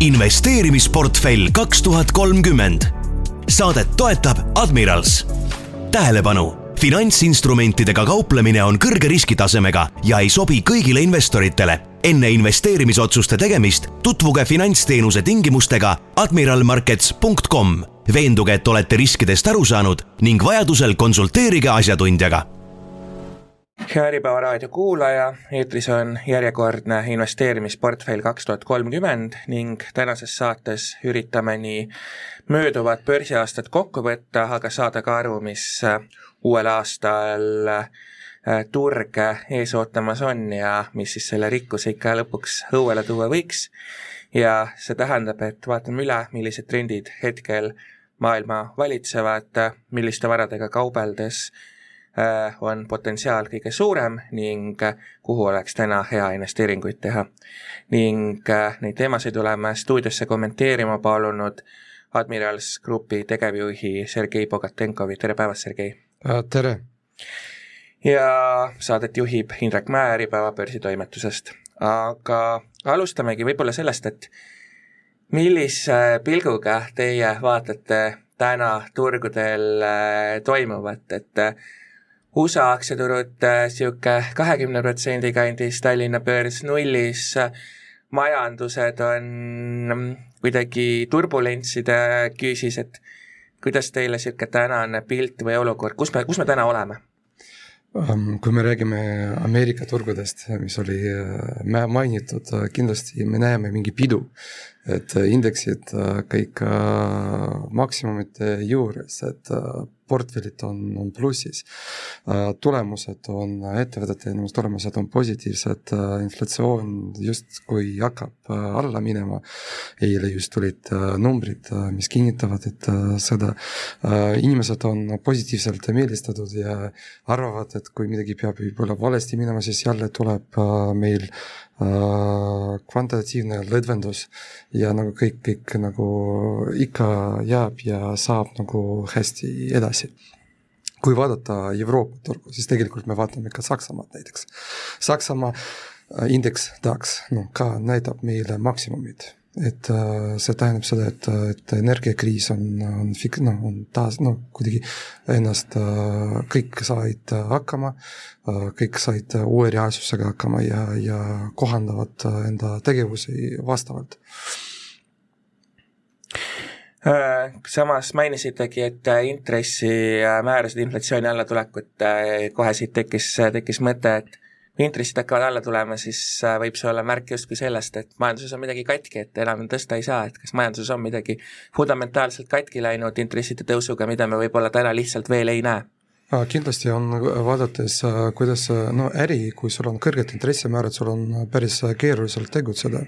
investeerimisportfell kaks tuhat kolmkümmend. Saadet toetab Admirals. tähelepanu, finantsinstrumentidega kauplemine on kõrge riskitasemega ja ei sobi kõigile investoritele. enne investeerimisotsuste tegemist tutvuge finantsteenuse tingimustega admiralmarkets.com. veenduge, et olete riskidest aru saanud ning vajadusel konsulteerige asjatundjaga hea Äripäeva raadio kuulaja, eetris on järjekordne investeerimisportfell kaks tuhat kolmkümmend ning tänases saates üritame nii mööduvat börsiaastat kokku võtta, aga saada ka aru, mis uuel aastal äh, turg ees ootamas on ja mis siis selle rikkuse ikka lõpuks õuele tuua võiks. ja see tähendab, et vaatame üle, millised trendid hetkel maailma valitsevad, milliste varadega kaubeldes Äh, on potentsiaal kõige suurem ning äh, kuhu oleks täna hea investeeringuid teha. ning äh, neid teemasid oleme stuudiosse kommenteerima palunud Admirals Grupi tegevjuhi Sergei Bogatenkovi, tere päevast, Sergei! tere! ja saadet juhib Indrek Mäe Äripäeva börsitoimetusest. aga alustamegi võib-olla sellest, et millise pilguga teie vaatate täna turgudel toimuvat, et USA aktsiaturud niisugune äh, kahekümne protsendi kandis, Tallinna börs nullis, majandused on kuidagi turbulentside küüsis, et kuidas teile niisugune tänane pilt või olukord, kus me, kus me täna oleme? Ähm, kui me räägime Ameerika turgudest, mis oli äh, mainitud, äh, kindlasti me näeme mingi pidu, et indeksid kõik maksimumite juures, et portfellid on, on plussis. Äh, tulemused on, ettevõtete tulemused on positiivsed, äh, inflatsioon justkui hakkab äh, alla minema. eile just tulid numbrid, mis kinnitavad, et seda, inimesed on positiivselt meelestatud ja arvavad, et kui midagi peab võib-olla valesti minema, siis jälle tuleb meil kvantitatiivne lõdvendus ja nagu kõik, kõik nagu ikka jääb ja saab nagu hästi edasi. Kui vaadata Euroopa turgu, siis tegelikult me vaatame ka Saksamaad näiteks. Saksamaa indeks DAX, noh ka näitab meile maksimumid et äh, see tähendab seda, et, et energiakriis on, on fik-, noh, on taas noh, kuidagi ennast äh,, kõik said hakkama äh,, kõik said uue reaalsusega hakkama ja, ja kohandavad enda tegevusi vastavalt. Äh, samas mainisitegi, et intressimäärasid inflatsiooni allatulekut kohe siit tekkis, tekkis mõte, et intressid hakkavad alla tulema, siis äh, võib see olla märk justkui sellest, et majanduses on midagi katki, et enam tõsta ei saa, et kas majanduses on midagi fundamentaalselt katki läinud intresside tõusuga, mida me võib-olla täna lihtsalt veel ei näe kindlasti on, vaadates, äh, kuidas no äri, kui sul on kõrged intressimäärad, sul on päris keeruliselt tegutseda.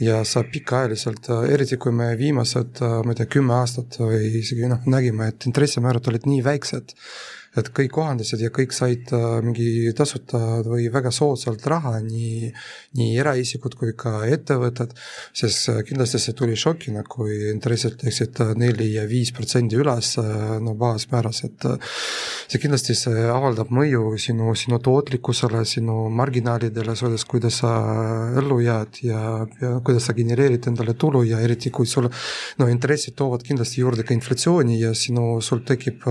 ja sa pikaajaliselt, äh, eriti kui me viimased, ma ei tea, kümme aastat või isegi noh, nägime, et intressimäärad olid nii väiksed et kõik kohandasid ja kõik said äh, mingi tasuta või väga soodsalt raha, nii, nii eraisikud kui ka ettevõtted, sest äh, kindlasti see tuli šokina, kui intressid läksid äh, neli ja viis protsendi üles no baasmääras, et see kindlasti, see avaldab mõju sinu, sinu tootlikkusele, sinu marginaalidele, selles, kuidas sa ellu jääd ja, ja kuidas sa genereerid endale tulu ja eriti, kui sul no intressid toovad kindlasti juurde ka inflatsiooni ja sinu, sul tekib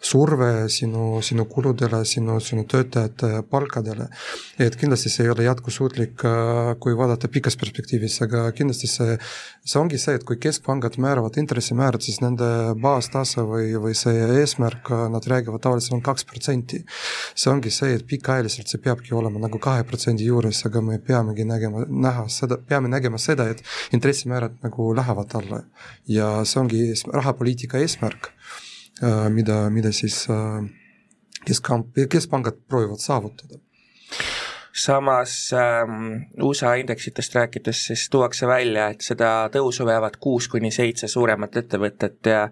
surve sinu, sinu kuludele, sinu, sinu töötajate palkadele. et kindlasti see ei ole jätkusuutlik, äh, kui vaadata pikas perspektiivis, aga kindlasti see, see ongi see, et kui keskpangad määravad intressimäärad, siis nende baastase või, või see eesmärk, äh, nad räägivad tavaliselt on kaks protsenti. see ongi see, et pikaajaliselt see peabki olema nagu kahe protsendi juures, aga me peamegi nägema, näha seda, peame nägema seda, et intressimäärad nagu lähevad alla. ja see ongi rahapoliitika eesmärk mida, mida siis äh, keskkamp, keskpangad proovivad saavutada samas ähm, USA indeksitest rääkides siis tuuakse välja, et seda tõusu veavad kuus kuni seitse suuremat ettevõtet ja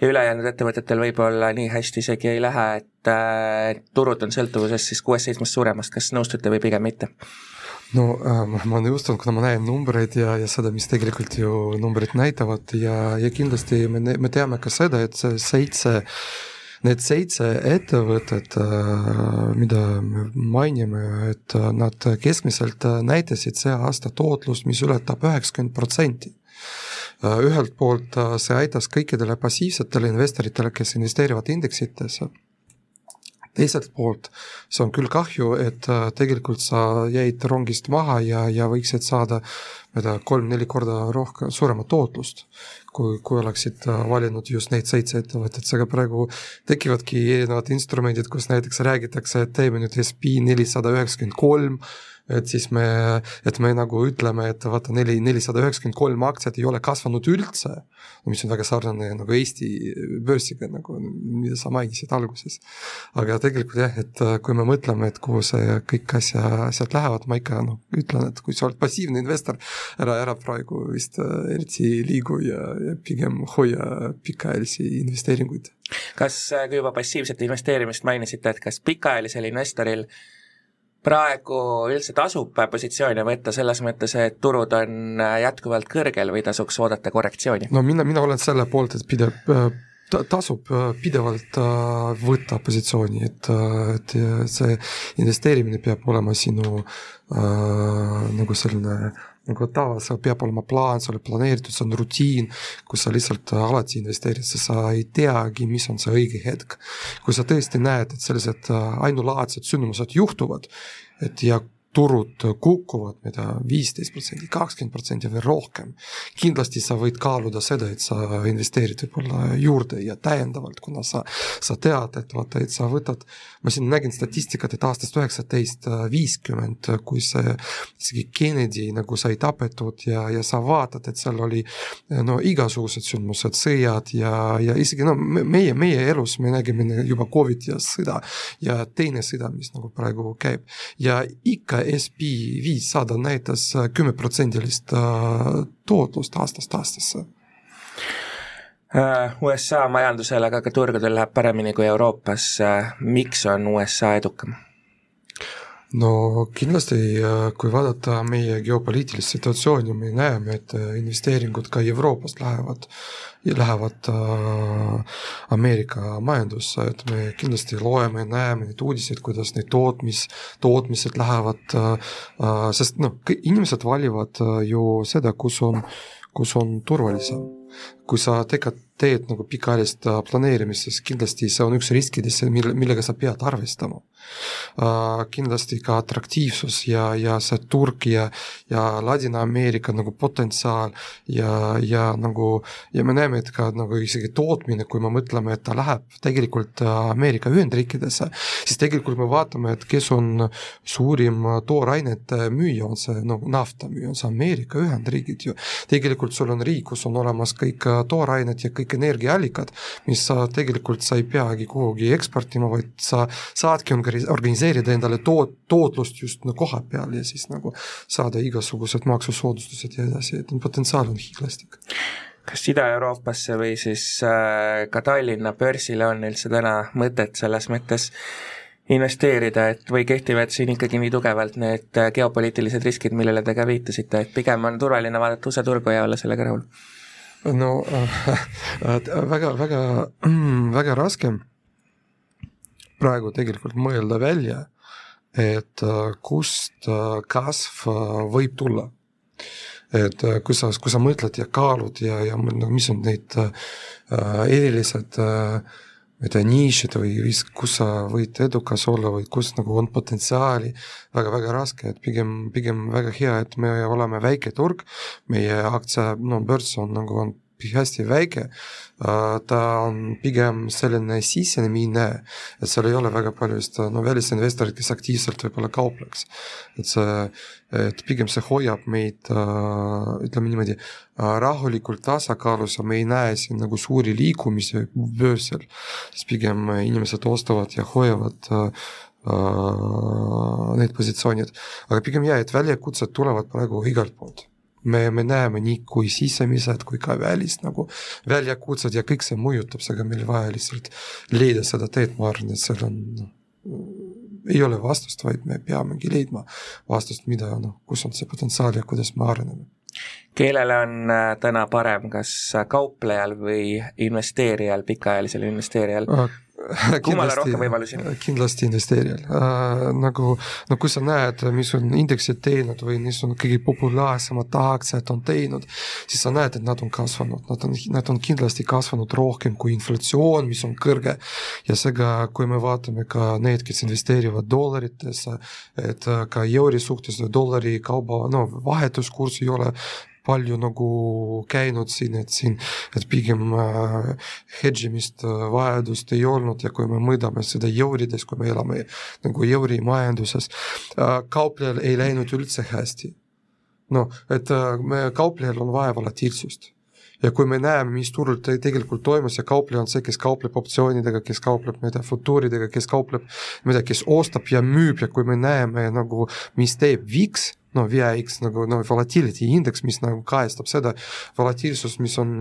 ja ülejäänud ettevõtetel võib-olla nii hästi isegi ei lähe, et äh, turud on sõltuvuses siis kuuest-seitsmest suuremast, kas nõustute või pigem mitte? No ma nõustun, kuna ma näen numbreid ja, ja seda, mis tegelikult ju numbrid näitavad ja, ja kindlasti me, me teame ka seda, et see seitse need seitse ettevõtet, mida me mainime, et nad keskmiselt näitasid see aasta tootlust, mis ületab üheksakümmend protsenti ühelt poolt see aitas kõikidele passiivsetele investoritele, kes investeerivad indeksitesse teiselt poolt see on küll kahju, et äh, tegelikult sa jäid rongist maha ja, ja võiksid saada, ma ei tea, kolm-neli korda rohkem, suuremat tootlust, kui, kui oleksid äh, valinud just neid seitse ettevõtet, seega praegu tekivadki erinevad instrumendid, kus näiteks räägitakse, et teeme nüüd SB nelisada üheksakümmend kolm, et siis me, et me nagu ütleme, et vaata neli, nelisada üheksakümmend kolm aktsiat ei ole kasvanud üldse, mis on väga sarnane nagu Eesti börsiga, nagu mida sa mainisid alguses. aga tegelikult jah, et äh, kui me mõtleme, et kuhu see kõik asja, asjad lähevad, ma ikka noh, ütlen, et kui sa oled passiivne investor, ära, ära praegu vist äh, eriti liigu ja, ja pigem hoia pikaajalisi investeeringuid. kas, äh, kui juba passiivset investeerimist mainisite, et kas pikaajalisel investoril praegu üldse tasub positsioone võtta selles mõttes, et turud on jätkuvalt kõrgel või tasuks oodata korrektsiooni? no mina, mina olen selle poolt, et pidev ta, tasub pidevalt äh, võtta positsiooni, et, äh, et see investeerimine peab olema sinu äh, nagu selline nagu tava, seal peab olema plaan, see on planeeritud, see on rutiin, kus sa lihtsalt alati investeerid, sest sa ei teagi, mis on see õige hetk. kui sa tõesti näed, et sellised äh, ainulaadsed sündmused juhtuvad, et ja turud kukuvad, tea, viisteist protsenti, kakskümmend protsenti või rohkem, kindlasti sa võid kaaluda seda, et sa investeerid võib-olla juurde ja täiendavalt, kuna sa, sa tead, et vaata, et sa võtad, ma siin nägin statistikat, et aastast üheksateist viiskümmend, kui see isegi Kennedy nagu sai tapetud ja, ja sa vaatad, et seal oli no igasugused sündmused, sõjad ja, ja isegi no meie, meie elus me nägime juba Covid ja sõda ja teine sõda, mis nagu praegu käib. Ja ikka SB viissada näitas kümneprotsendilist äh, tootlust aastast aastasse. Äh, USA majandusel, aga ka turgudel läheb paremini kui Euroopas, äh, miks on USA edukam? No kindlasti, kui vaadata meie geopoliitilist situatsiooni, me näeme, et investeeringud ka Euroopast lähevad lähevad äh, Ameerika majandusse, et me kindlasti loeme näeme neid uudiseid, kuidas neid tootmis, tootmised lähevad äh,, äh sest noh, inimesed valivad äh, ju seda, kus on, kus on turvalisem. kui sa tegelikult teed nagu pikaajalist äh, planeerimist, siis kindlasti see on üks riskidest, mille, millega sa pead arvestama. Kindlasti ka atraktiivsus ja, ja see turg ja, ja Ladina-Ameerika nagu potentsiaal ja, ja nagu ja me näeme, et ka nagu isegi tootmine, kui me mõtleme, et ta läheb tegelikult äh, Ameerika Ühendriikidesse, siis tegelikult me vaatame, et kes on suurim toorainete müüja, on see nagu nafta müüja, on see Ameerika Ühendriigid ju. tegelikult sul on riik, kus on olemas kõik toorained ja kõik energiaallikad, mis sa tegelikult, sa ei peagi kuhugi eksportima, vaid sa saadki organiseerida endale toot-, tootlust just no koha peal ja siis nagu saada igasugused maksusoodustused ja edasi, et potentsiaal on hiiglaslik kas Ida-Euroopasse või siis äh, ka Tallinna börsile on üldse täna mõtet selles mõttes investeerida, et või kehtivad siin ikkagi nii tugevalt need äh, geopoliitilised riskid, millele te ka viitasite, et pigem on turvaline vaadata USA turgu ja olla sellega rahul? no äh, väga, väga, väga raske praegu tegelikult mõelda välja, et äh, kust äh, kasv võib tulla. et kui sa, kui sa mõtled ja kaalud ja, ja no mis on need äh, erilised äh, ma ei tea, nišid või kus sa võid edukas olla või kus nagu on potentsiaali väga,, väga-väga raske, et pigem, pigem väga hea, et me oleme väike turg, meie aktsia, no börs on nagu on hästi väike, ta on pigem selline sisenemine, et seal ei ole väga palju vist no välisinvestoreid, kes aktiivselt võib-olla kaupleks. et see, et pigem see hoiab meid ütleme niimoodi rahulikult tasakaalus ja me ei näe siin nagu suuri liikumisi börsil, siis pigem inimesed ostavad ja hoiavad need positsioonid, aga pigem jah, et väljakutsed tulevad praegu igalt poolt me, me näeme nii kui sisemised kui ka välist nagu väljakutsed ja kõik see mõjutab, seega meil vaja lihtsalt leida seda teed, ma arvan, et seal on noh, ei ole vastust, vaid me peamegi leidma vastust, mida noh, kus on see potentsiaal ja kuidas me areneme. kellele on äh, täna parem, kas kauplejal või investeerijal, pikaajalisel investeerijal? kummale rohkem võimalusi? kindlasti investeerijal äh,. nagu, no kui sa näed, mis on indeksid teinud või mis on kõige populaarsemad aktsiad on teinud, siis sa näed, et nad on kasvanud, nad on, nad on kindlasti kasvanud rohkem kui inflatsioon, mis on kõrge. ja seega, kui me vaatame ka need, kes investeerivad dollaritesse, et ka euri suhtes dollari kauba, no vahetuskurss ei ole palju nagu käinud siin, et siin, et pigem äh, hedge imist äh, vajadust ei olnud ja kui me mõõdame seda eurides, kui me elame nagu euri majanduses äh,, kauplejal ei läinud üldse hästi. noh, et me, kauplejal on vaja volatiilsust ja kui me näeme, mis turul te tegelikult toimus ja kaupleja on see, kes kaupleb optsioonidega, kes kaupleb, ma ei tea, futuuridega, kes kaupleb, ma ei tea, kes ostab ja müüb ja kui me näeme nagu, mis teeb VIX no VIX nagu no volatility indeks, mis nagu kajastab seda volatiilsust, mis on,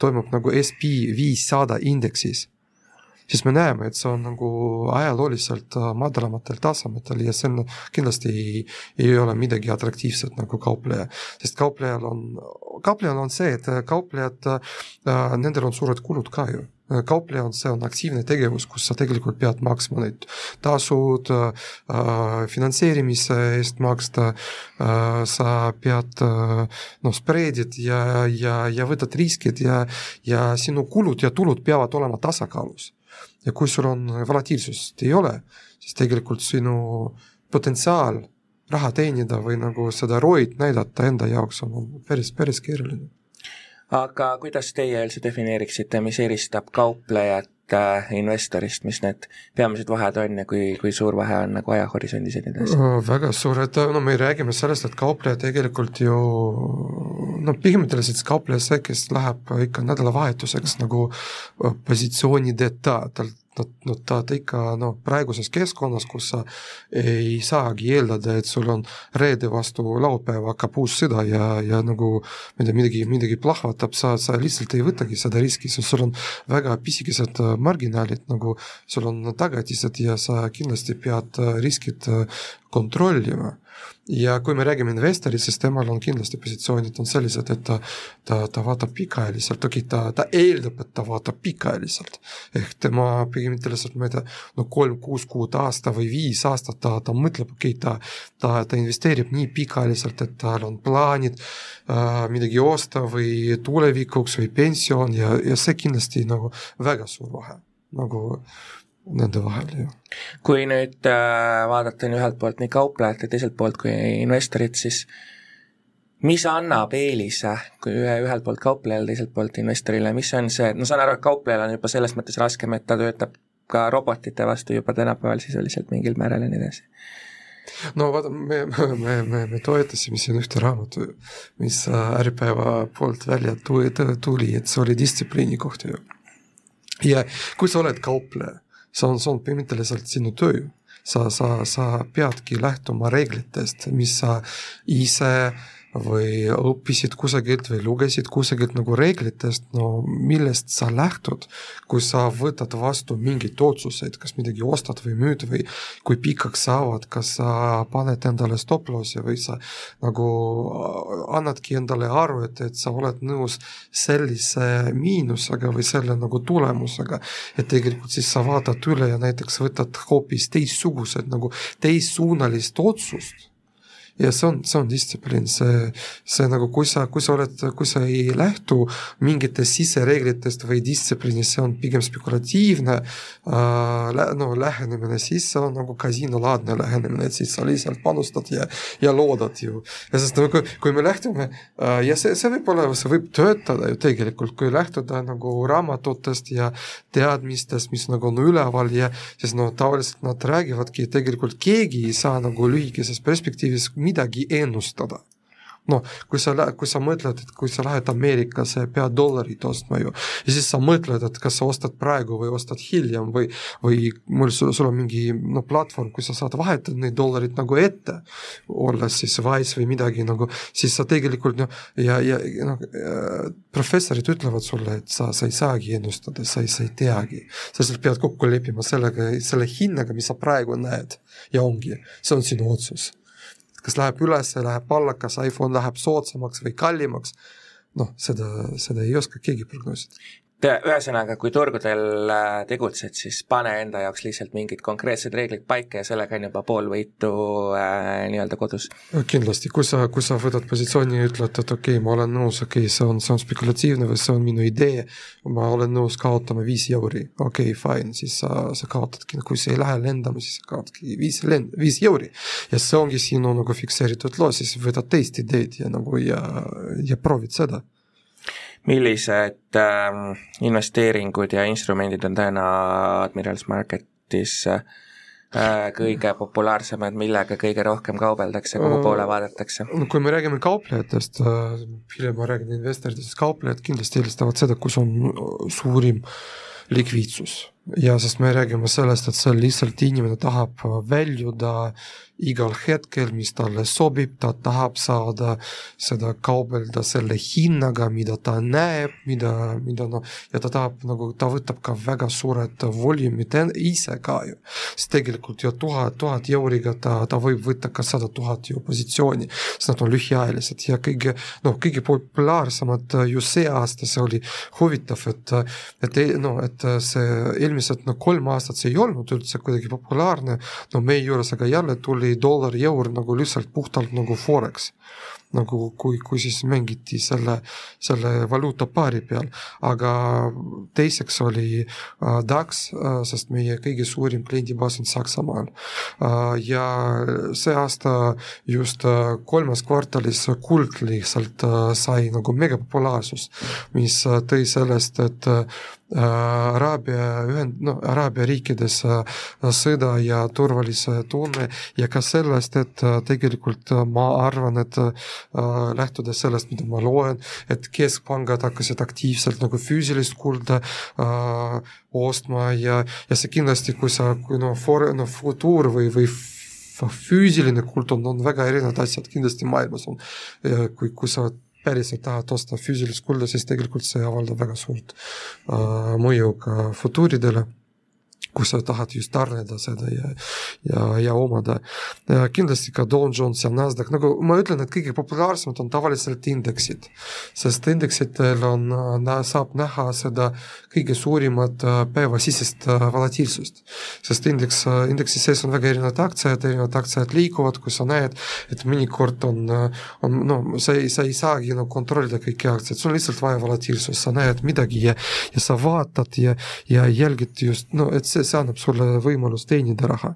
toimub nagu SB viissada indeksis siis me näeme, et see on nagu ajalooliselt madalamatel tasemetel ja see on kindlasti ei, ei ole midagi atraktiivset nagu kaupleja, sest kauplejal on, kauplejal on see, et kauplejad äh,, nendel on suured kulud ka ju Äh, kaupleja on, see on aktiivne tegevus, kus sa tegelikult pead maksma neid tasud äh,, finantseerimise eest maksta äh,, sa pead äh, noh, spreedid ja, ja, ja võtad riskid ja, ja sinu kulud ja tulud peavad olema tasakaalus. Ja kui sul on volatiilsust ei ole, siis tegelikult sinu potentsiaal raha teenida või nagu seda ROI-d näidata enda jaoks on päris, päris keeruline aga kuidas teie üldse defineeriksite, mis eristab kauplejat äh, investorist, mis need peamised vahed on ja kui, kui suur vahe on nagu ajahorisondis ja nii edasi? väga suured, no me räägime sellest, et kaupleja tegelikult ju no põhimõtteliselt kaupleja see, kes läheb ikka nädalavahetuseks nagu positsioonideta, tal no, no ta, ta ikka noh, praeguses keskkonnas, kus sa ei saagi eeldada, et sul on reede vastu laupäeva hakkab uus sõda ja, ja nagu ma ei tea, midagi, midagi plahvatab, sa, sa lihtsalt ei võtagi seda riski, sest sul on väga pisikesed marginaalid, nagu sul on tagatised ja sa kindlasti pead riskid kontrollima ja kui me räägime investorist, siis temal on kindlasti positsioonid on sellised, et ta, ta, ta vaatab pikaajaliselt, okei, ta, ta eeldab, et ta vaatab pikaajaliselt. ehk tema põhimõtteliselt, ma ei tea, no kolm-kuus kuud, aasta või viis aastat ta, ta mõtleb, okei, ta, ta, ta investeerib nii pikaajaliselt, et tal on plaanid äh, midagi osta või tulevikuks või pension ja, ja see kindlasti nagu väga suur vahe nagu nende vahel ju. kui nüüd äh, vaadata ühelt poolt nii kauplejat ja teiselt poolt kui investorit, siis mis annab eelise, kui ühe, ühelt poolt kauplejale, teiselt poolt investorile, mis on see, no saan aru, et kauplejal on juba selles mõttes raskem, et ta töötab ka robotite vastu juba tänapäeval sisuliselt mingil määral ja nii edasi no vaata, me, me, me, me toetasime siin ühte raamatu, mis Äripäeva poolt välja tuli, et see oli distsipliini kohta ju. ja kui sa oled kaupleja, see on, see on põhimõtteliselt sinu töö. Sa, sa, sa peadki lähtuma reeglitest, mis sa ise või õppisid kusagilt või lugesid kusagilt nagu reeglitest, no millest sa lähtud, kui sa võtad vastu mingeid otsuseid, kas midagi ostad või müüd või kui pikaks saavad, kas sa paned endale stop-loss'i või sa nagu annadki endale aru, et, et sa oled nõus sellise miinusega või selle nagu tulemusega, et tegelikult siis sa vaatad üle ja näiteks võtad hoopis teistsugused nagu teissuunalist otsust ja see on, see on distsipliin, see, see nagu, kui sa, kui sa oled, kui sa ei lähtu mingitest sisereeglitest või distsipliinist, see on pigem spekulatiivne äh, no lähenemine, siis see on nagu kasiinolaadne lähenemine, et siis sa lihtsalt panustad ja, ja loodad ju. ja sest nagu, kui me lähtume äh, ja see, see võib olla, see võib töötada ju tegelikult, kui lähtuda nagu raamatutest ja teadmistest, mis nagu on üleval ja siis no tavaliselt nad räägivadki, tegelikult keegi ei saa nagu lühikeses perspektiivis midagi ennustada. Noh, kui sa, kui sa mõtled, et kui sa lähed Ameerikasse, pead dollarit ostma ju, ja siis sa mõtled, et kas sa ostad praegu või ostad hiljem või, või mul, sul on mingi noh, platvorm, kus sa saad vahetada neid dollareid nagu ette, olles siis Wise või midagi nagu, siis sa tegelikult noh, ja, ja noh, professorid ütlevad sulle, et sa, sa ei saagi ennustada, sa ei, sa ei teagi. sa lihtsalt pead kokku leppima sellega, selle hinnaga, mis sa praegu näed. Ja ongi, see on sinu otsus kas läheb üles, läheb alla, kas iPhone läheb soodsamaks või kallimaks, noh, seda, seda ei oska keegi prognoosida ühesõnaga, kui turgudel äh, tegutsed, siis pane enda jaoks lihtsalt mingid konkreetsed reeglid paika ja sellega on juba pool võitu äh, nii-öelda kodus. kindlasti, kui sa, kui sa võtad positsiooni ja ütled, et okei okay,, ma olen nõus, okei okay,, see on, see on spekulatiivne või see on minu idee, ma olen nõus kaotama viis euri, okei okay,, fine, siis sa, sa kaotadki, kui sa ei lähe lendama, siis sa kaotadki viis lend-, viis euri. ja see ongi sinu nagu fikseeritud loo, siis võtad teist ideed ja nagu ja, ja proovid seda millised äh, investeeringud ja instrumendid on täna Admirals Marketis äh, kõige populaarsemad, millega kõige rohkem kaubeldakse, kuhu poole vaadatakse? kui me räägime kauplejatest äh,, hiljem ma räägin investoritest, kauplejad kindlasti eelistavad seda, kus on suurim likviidsus ja sest me räägime sellest, et seal lihtsalt inimene tahab väljuda igal hetkel, mis talle sobib, ta tahab saada seda kaubelda selle hinnaga, mida ta näeb, mida, mida noh, ja ta tahab nagu, ta võtab ka väga suured volüümid ise ka ju. sest tegelikult ju tuhat, tuhat euriga ta, ta võib võtta ka sada tuhat ju positsiooni, sest nad on lühiajalised ja kõige, noh, kõige populaarsemad ju see aasta, see oli huvitav, et, et noh, et see eelmised no kolm aastat see ei olnud üldse kuidagi populaarne, no meie juures aga jälle tuli dollar, eur nagu lihtsalt puhtalt nagu forex nagu kui, kui siis mängiti selle, selle valuutapaari peal, aga teiseks oli äh, DAX äh,, sest meie kõige suurim kliendibaas on Saksamaal äh,. ja see aasta just äh, kolmes kvartalis kuld lihtsalt äh, sai nagu megapopulaarsust, mis äh, tõi sellest, et äh, Araabia ühend-, noh, Araabia riikides äh, sõda ja turvalise tunne ja ka sellest, et äh, tegelikult ma arvan, et Äh, lähtudes sellest, mida ma loen, et keskpangad hakkasid aktiivselt nagu füüsilist kulda äh, ostma ja, ja see kindlasti, kui sa, kui noh, for-, noh, futuur või, või füüsiline kuld on, on väga erinevad asjad kindlasti maailmas on, kui, kui sa päriselt tahad osta füüsilist kulda, siis tegelikult see avaldab väga suurt äh, mõju ka futuuridele kui sa tahad just tarneda seda ja, ja, ja omada. kindlasti ka Dow Jones ja Nasdaq, nagu ma ütlen, et kõige populaarsemad on tavaliselt indeksid, sest indeksitel on, saab näha seda kõige suurimat äh, päevasisest äh, volatiilsust. sest indeks, äh, indeksi sees on väga erinevad aktsiad, erinevad aktsiad liiguvad, kui sa näed, et mõnikord on, on no sa ei, sa ei saagi nagu kontrollida kõiki aktsiaid, sul on lihtsalt vaja volatiilsust, sa näed midagi ja, ja sa vaatad ja, ja jälgid just, no et see, see annab sulle võimalus teenida raha.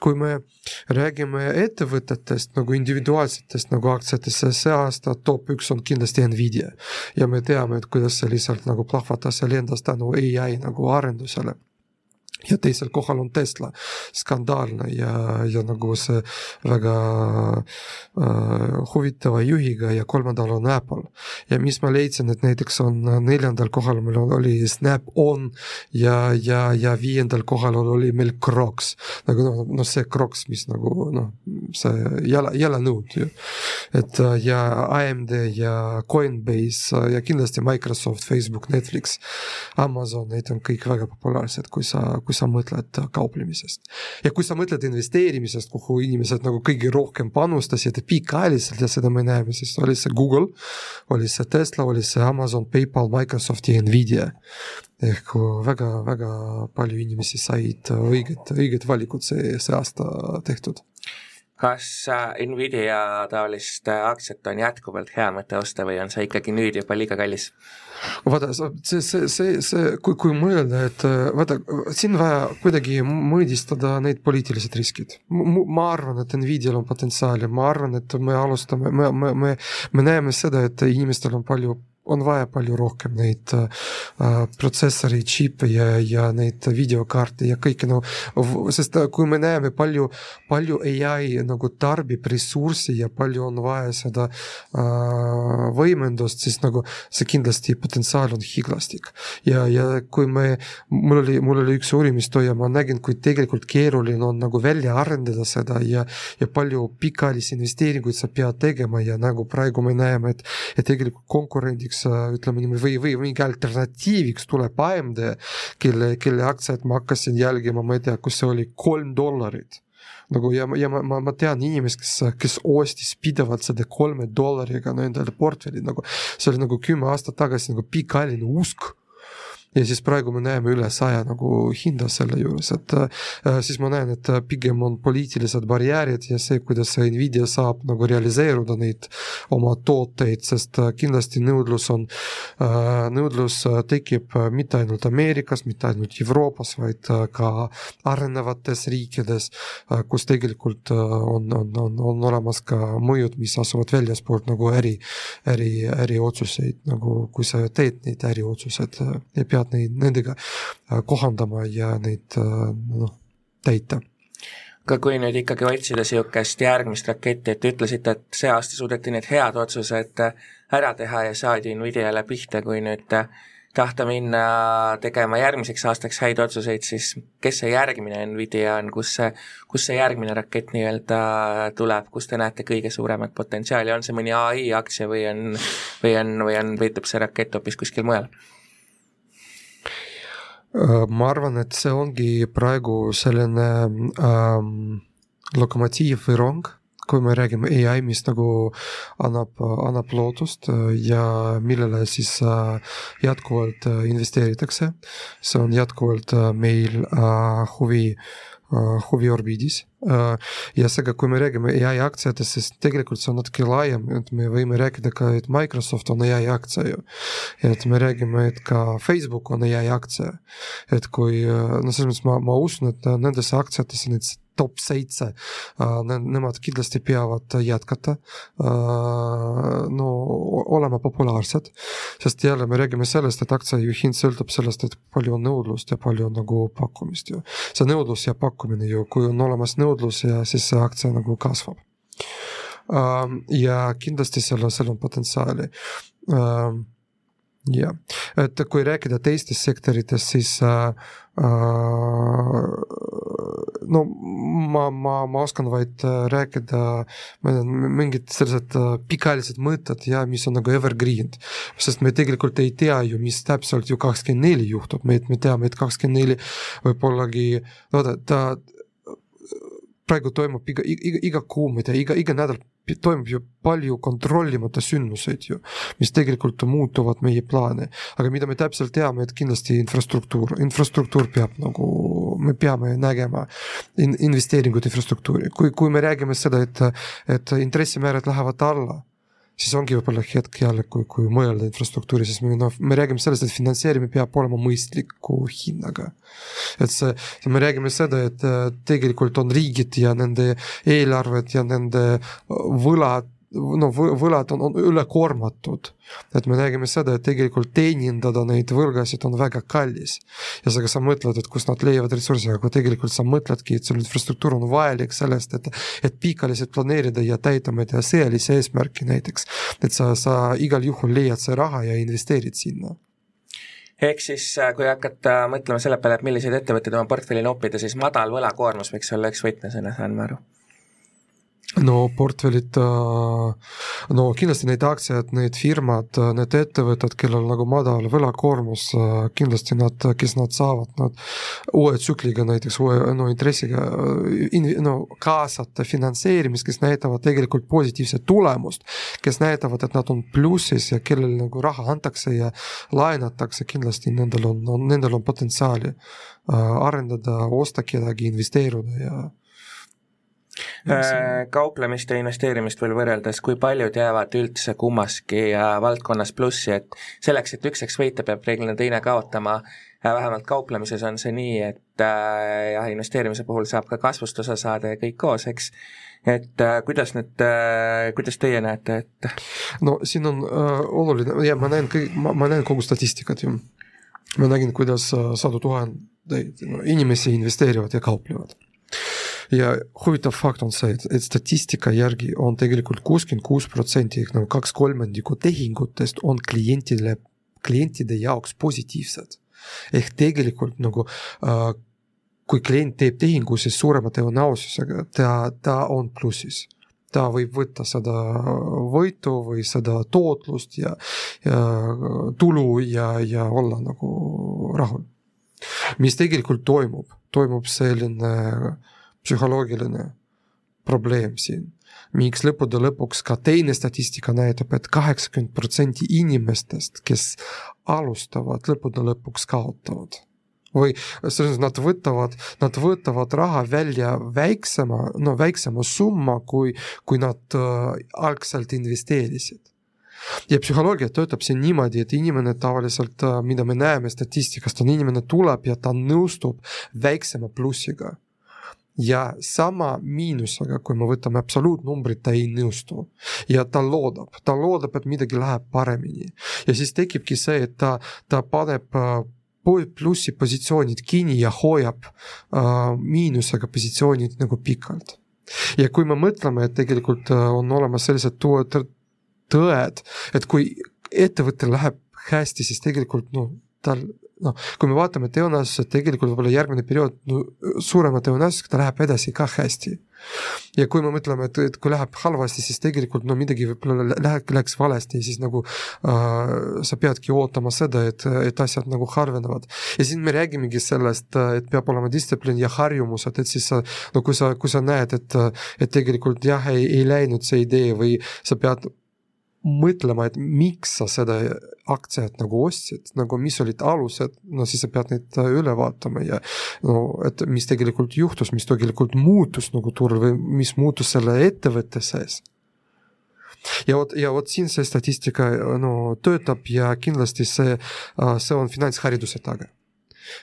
kui me räägime ettevõtetest nagu individuaalsetest nagu aktsiatest, siis see aasta top üks on kindlasti Nvidia. ja me teame, et kuidas see lihtsalt nagu plahvatas ja lendas tänu ai nagu arendusele ja teisel kohal on Tesla, skandaalne ja, ja nagu see väga äh, huvitava juhiga ja kolmandal on Apple. ja mis ma leidsin, et näiteks on neljandal kohal meil oli Snap-on ja, ja, ja viiendal kohal oli meil Crocs. nagu noh, noh see Crocs, mis nagu noh, see jala, jalanõud ju. et äh, ja AMD ja Coinbase ja kindlasti Microsoft, Facebook, Netflix, Amazon, need on kõik väga populaarsed, kui sa kui sa mõtled kauplemisest. ja kui sa mõtled investeerimisest, kuhu inimesed nagu kõige rohkem panustasid pikaajaliselt ja seda me näeme, siis oli see Google, oli see Tesla, oli see Amazon, PayPal, Microsoft ja Nvidia. ehk väga-väga palju inimesi said õiged, õiged valikud see, see aasta tehtud kas äh, Nvidia taolist aktsiat on jätkuvalt hea mõte osta või on see ikkagi nüüd juba liiga kallis? vaata, see, see, see, see, kui, kui mõelda, et vaata, siin vaja kuidagi mõõdistada need poliitilised riskid. ma arvan, et Nvidial on potentsiaali, ma arvan, et me alustame, me, me, me, me näeme seda, et inimestel on palju on vaja palju rohkem neid protsessoreid, džippe ja, ja neid videokaarte ja kõike no, sest kui me näeme palju, palju ai nagu tarbib ressurssi ja palju on vaja seda võimendust, siis nagu see kindlasti potentsiaal on hiiglastik. ja, ja kui me, mul oli, mul oli üks uurimistöö ja ma nägin, kui tegelikult keeruline on nagu välja arendada seda ja, ja palju pikaajalisi investeeringuid sa pead tegema ja nagu praegu me näeme, et, et tegelikult konkurendiks ütleme niimoodi või, või mingi alternatiiviks tuleb AMD, kelle, kelle aktsiaid ma hakkasin jälgima, ma ei tea, kus see oli, kolm dollarit. Nagu ja, ja ma, ma, ma tean inimest, kes, kes ostis pidevalt seda kolme dollariga no endale portfelli nagu, see oli nagu kümme aastat tagasi nagu pikaajaline usk ja siis praegu me näeme üle saja nagu hinda selle juures, et äh, siis ma näen, et pigem on poliitilised barjäärid ja see, kuidas Nvidia saab nagu realiseeruda neid oma tooteid, sest äh, kindlasti nõudlus on äh,, nõudlus tekib mitte ainult Ameerikas, mitte ainult Euroopas, vaid ka arenevates riikides, kus tegelikult on, on, on, on olemas ka mõjud, mis asuvad väljaspoolt nagu äri, äri, äriotsuseid, nagu kui sa teed neid äriotsuseid, ei pea pead neid, nendega äh, kohandama ja neid äh, noh, täita aga kui nüüd ikkagi otsida niisugust järgmist raketti, et te ütlesite, et see aasta suudeti need head otsused ära teha ja saadi Nvidiale pihta, kui nüüd tahta minna tegema järgmiseks aastaks häid otsuseid, siis kes see järgmine Nvidia on, kus see, kus see järgmine rakett nii-öelda tuleb, kus te näete kõige suuremat potentsiaali, on see mõni ai aktsia või on, või on, või on, peitub see rakett hoopis kuskil mujal? Ma arvan, et see ongi praegu selline ähm, lokomotiiv või rong, kui me räägime ai, mis nagu annab, annab lootust ja millele siis jätkuvalt investeeritakse. see on jätkuvalt meil huvi äh, Äh, huviorbiidis. Äh, ja seega, kui me räägime ai aktsiatest, siis tegelikult see on natuke laiem, et me võime rääkida ka, et Microsoft on ai aktsia ju. et me räägime, et ka Facebook on ai aktsia. et kui, äh, no selles mõttes ma, ma usun, et nendesse aktsiatesse neid top seitse, nemad kindlasti peavad jätkata, no olema populaarsed, sest jälle me räägime sellest, et aktsia ju hind sõltub sellest, et palju on nõudlust ja palju on nagu pakkumist ju. see nõudlus ja pakkumine ju, kui on olemas nõudlus ja siis see aktsia nagu kasvab. ja kindlasti seal, seal on potentsiaali jah, et kui rääkida teistest sektoritest, siis äh, äh, no ma, ma, ma oskan vaid äh, rääkida, ma ei tea, mingid sellised äh, pikaajalised mõtted ja mis on nagu evergreen. sest me tegelikult ei tea ju, mis täpselt ju kakskümmend neli juhtub, me, me teame, et kakskümmend neli võib-ollagi, vaata ta praegu toimub iga, iga, iga kuu, ma ei tea, iga, iga nädal toimub ju palju kontrollimata sündmuseid ju, mis tegelikult muutuvad meie plaane. aga mida me täpselt teame, et kindlasti infrastruktuur, infrastruktuur peab nagu, me peame nägema in, investeeringut infrastruktuuri, kui, kui me räägime seda, et, et intressimäärad lähevad alla siis ongi võib-olla hetk jälle, kui, kui mõelda infrastruktuuri, siis me noh, me räägime sellest, et finantseerimine peab olema mõistliku hinnaga. et see, me räägime seda, et tegelikult on riigid ja nende eelarved ja nende võlad no võlad on, on ülekoormatud. et me nägime seda, et tegelikult teenindada neid võlgasid on väga kallis. ja seega sa mõtled, et kust nad leiavad ressursse, aga tegelikult sa mõtledki, et sul infrastruktuur on vajalik sellest, et, et pikaliselt planeerida ja täita, ma ei tea, sõjalisi eesmärki näiteks. et sa, sa igal juhul leiad see raha ja investeerid sinna ehk siis äh, kui hakata mõtlema selle peale, et milliseid ettevõtteid oma portfelli noppida, siis madal võlakoormus võiks olla üks võtmesõna, saan ma aru no portfellid, no kindlasti neid aktsiaid, need firmad, need ettevõtted, kellel nagu madal võlakoormus, kindlasti nad, kes nad saavad, nad uue tsükliga näiteks, uue no intressiga no kaasata finantseerimist, kes näitavad tegelikult positiivset tulemust, kes näitavad, et nad on plussis ja kellel nagu raha antakse ja laenatakse, kindlasti nendel on, on, nendel on potentsiaali arendada, osta kedagi, investeeruda ja Äh, kauplemist ja investeerimist veel võrreldes, kui paljud jäävad üldse kummaski valdkonnas plussi, et selleks, et üks, eks võita, peab reeglina teine kaotama, vähemalt kauplemises on see nii, et äh, jah, investeerimise puhul saab ka kasvust osa saada ja kõik koos, eks, et äh, kuidas nüüd äh,, kuidas teie näete, et no siin on äh, oluline ja ma näen kõik, ma, näen kogu statistikat ju. ma nägin, kuidas äh, sadu tuhandeid no, inimesi investeerivad ja kauplevad ja huvitav fakt on see, et, et statistika järgi on tegelikult kuuskümmend kuus protsenti ehk nagu kaks kolmandikku tehingutest on klientidele, klientide jaoks positiivsed. ehk tegelikult nagu äh, kui klient teeb tehingu, siis suurema tõenäosusega ta, ta on plussis ta võib võtta seda võitu või seda tootlust ja, ja tulu ja, ja olla nagu rahul. mis tegelikult toimub, toimub selline psühholoogiline probleem siin miks lõppude lõpuks ka teine statistika näitab et, et kaheksakümmend protsenti inimestest, kes alustavad, lõppude lõpuks kaotavad või selles mõttes nad võtavad, nad võtavad raha välja väiksema, no väiksema summa, kui, kui nad äh, algselt investeerisid ja psühholoogia töötab siin niimoodi, et inimene tavaliselt, mida me näeme statistikast, on inimene tuleb ja ta nõustub väiksema plussiga ja sama miinusega, kui me võtame absoluutnumbrid, ta ei nõustu. ja ta loodab, ta loodab, et midagi läheb paremini. ja siis tekibki see, et ta, ta paneb äh, plussi positsioonid kinni ja hoiab äh, miinusega positsioonid nagu pikalt. ja kui me mõtleme, et tegelikult äh, on olemas sellised tõed, et kui ettevõttel läheb hästi, siis tegelikult noh, tal noh, kui me vaatame et tegelikult võib-olla järgmine periood no, suurema tõenäosusega ta läheb edasi ka hästi. ja kui me mõtleme, et, et kui läheb halvasti, siis tegelikult no midagi võib-olla läheb, läheks valesti siis nagu äh, sa peadki ootama seda, et, et asjad nagu harvenevad. ja siis me räägimegi sellest, et peab olema distsipliin ja harjumused, et siis sa, no kui sa, kui sa näed, et, et tegelikult jah, ei, ei läinud see idee või sa pead mõtlema, et miks sa seda aktsiat nagu ostsid, nagu mis olid alused, no siis sa pead neid üle vaatama ja no et mis tegelikult juhtus, mis tegelikult muutus nagu turul või mis muutus selle ettevõtte sees. ja vot, ja vot siin see statistika no töötab ja kindlasti see, äh, see on finantshariduse taga